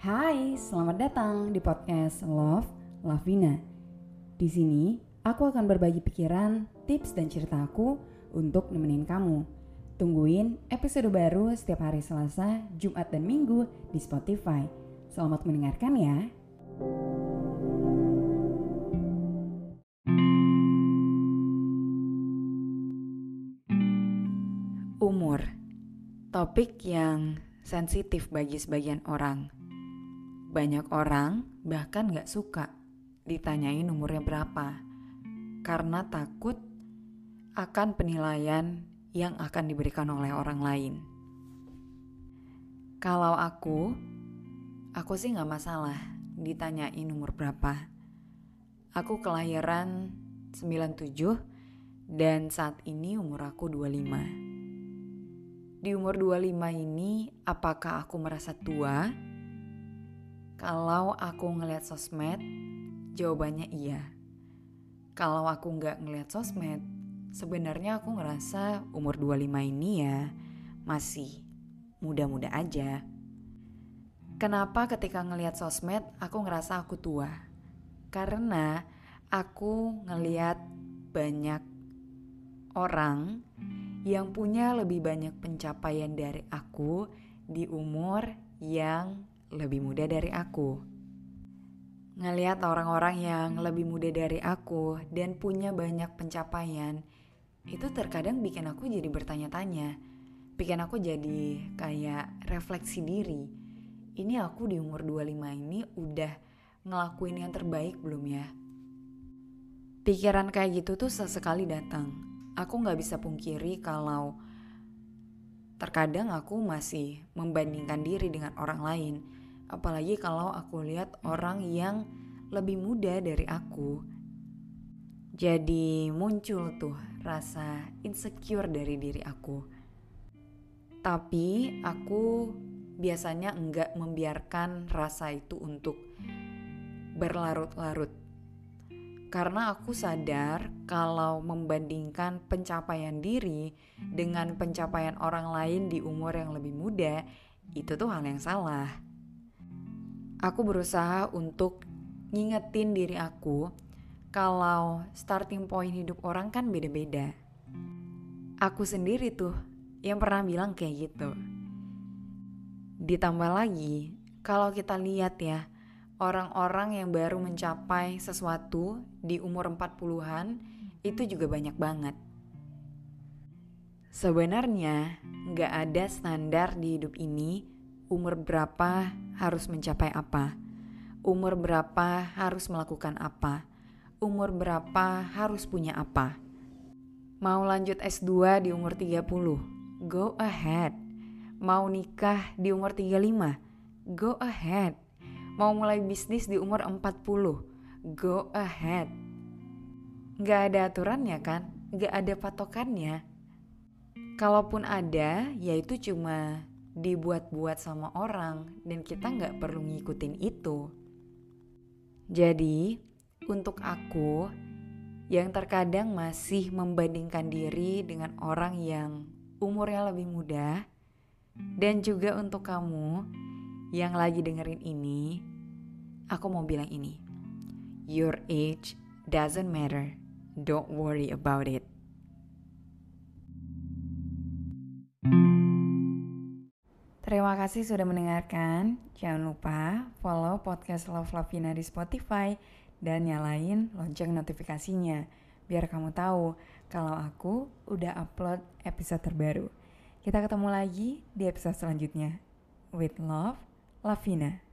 Hai, selamat datang di podcast Love Lavina. Di sini, aku akan berbagi pikiran, tips, dan cerita aku untuk nemenin kamu. Tungguin episode baru setiap hari Selasa, Jumat, dan Minggu di Spotify. Selamat mendengarkan ya. Umur Topik yang sensitif bagi sebagian orang. Banyak orang bahkan gak suka ditanyain umurnya berapa. Karena takut akan penilaian yang akan diberikan oleh orang lain. Kalau aku, aku sih gak masalah ditanyain umur berapa. Aku kelahiran 97 dan saat ini umur aku 25. Di umur 25 ini apakah aku merasa tua? Kalau aku ngeliat sosmed, jawabannya iya. Kalau aku nggak ngeliat sosmed, sebenarnya aku ngerasa umur 25 ini ya masih muda-muda aja. Kenapa ketika ngeliat sosmed aku ngerasa aku tua? Karena aku ngeliat banyak orang yang punya lebih banyak pencapaian dari aku di umur yang lebih muda dari aku. Ngeliat orang-orang yang lebih muda dari aku dan punya banyak pencapaian, itu terkadang bikin aku jadi bertanya-tanya. Bikin aku jadi kayak refleksi diri. Ini aku di umur 25 ini udah ngelakuin yang terbaik belum ya? Pikiran kayak gitu tuh sesekali datang aku nggak bisa pungkiri kalau terkadang aku masih membandingkan diri dengan orang lain. Apalagi kalau aku lihat orang yang lebih muda dari aku. Jadi muncul tuh rasa insecure dari diri aku. Tapi aku biasanya enggak membiarkan rasa itu untuk berlarut-larut karena aku sadar kalau membandingkan pencapaian diri dengan pencapaian orang lain di umur yang lebih muda, itu tuh hal yang salah. Aku berusaha untuk ngingetin diri aku kalau starting point hidup orang kan beda-beda. Aku sendiri tuh yang pernah bilang kayak gitu. Ditambah lagi, kalau kita lihat ya, orang-orang yang baru mencapai sesuatu di umur 40-an itu juga banyak banget. Sebenarnya nggak ada standar di hidup ini umur berapa harus mencapai apa, umur berapa harus melakukan apa, umur berapa harus punya apa. Mau lanjut S2 di umur 30, go ahead. Mau nikah di umur 35, go ahead Mau mulai bisnis di umur 40, go ahead. Gak ada aturannya kan? Gak ada patokannya. Kalaupun ada, yaitu cuma dibuat-buat sama orang dan kita nggak perlu ngikutin itu. Jadi, untuk aku yang terkadang masih membandingkan diri dengan orang yang umurnya lebih muda, dan juga untuk kamu yang lagi dengerin ini, aku mau bilang ini. Your age doesn't matter. Don't worry about it. Terima kasih sudah mendengarkan. Jangan lupa follow podcast Love Lavina di Spotify dan nyalain lonceng notifikasinya biar kamu tahu kalau aku udah upload episode terbaru. Kita ketemu lagi di episode selanjutnya. With love, Lavina.